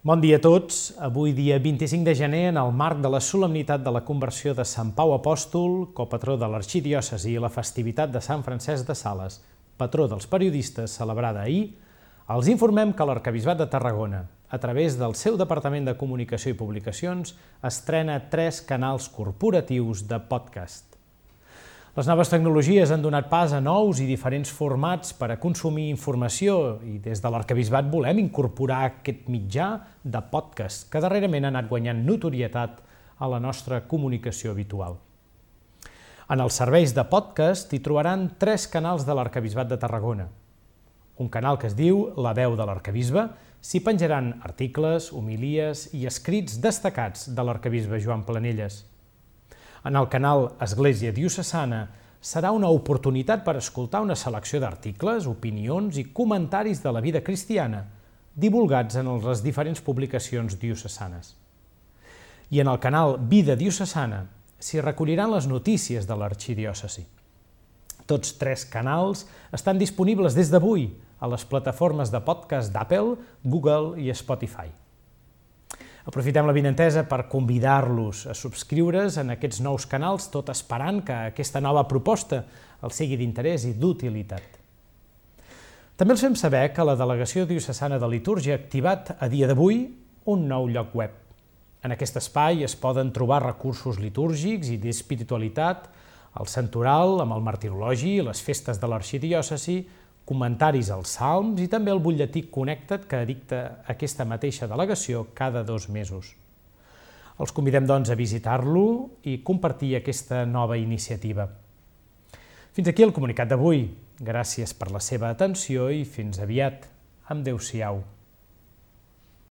Bon dia a tots. Avui, dia 25 de gener, en el marc de la solemnitat de la conversió de Sant Pau Apòstol, copatró de l'arxidiòcesi i la festivitat de Sant Francesc de Sales, patró dels periodistes, celebrada ahir, els informem que l'Arcabisbat de Tarragona, a través del seu Departament de Comunicació i Publicacions, estrena tres canals corporatius de podcast. Les noves tecnologies han donat pas a nous i diferents formats per a consumir informació i des de l'Arcabisbat volem incorporar aquest mitjà de podcast que darrerament ha anat guanyant notorietat a la nostra comunicació habitual. En els serveis de podcast hi trobaran tres canals de l'Arcabisbat de Tarragona. Un canal que es diu La veu de l'Arcabisbe, s'hi penjaran articles, homilies i escrits destacats de l'Arcabisbe Joan Planelles – en el canal Església Diocesana serà una oportunitat per escoltar una selecció d'articles, opinions i comentaris de la vida cristiana divulgats en les diferents publicacions diocesanes. I en el canal Vida Diocesana s'hi recolliran les notícies de l'arxidiòcesi. Tots tres canals estan disponibles des d'avui a les plataformes de podcast d'Apple, Google i Spotify. Aprofitem la vinentesa per convidar-los a subscriure's en aquests nous canals, tot esperant que aquesta nova proposta els sigui d'interès i d'utilitat. També els fem saber que la Delegació Diocesana de Litúrgia ha activat a dia d'avui un nou lloc web. En aquest espai es poden trobar recursos litúrgics i d'espiritualitat, el santoral amb el martirologi, les festes de l'arxidiòcesi, comentaris als salms i també el butlletí Connected que dicta aquesta mateixa delegació cada dos mesos. Els convidem, doncs, a visitar-lo i compartir aquesta nova iniciativa. Fins aquí el comunicat d'avui. Gràcies per la seva atenció i fins aviat. Adéu-siau.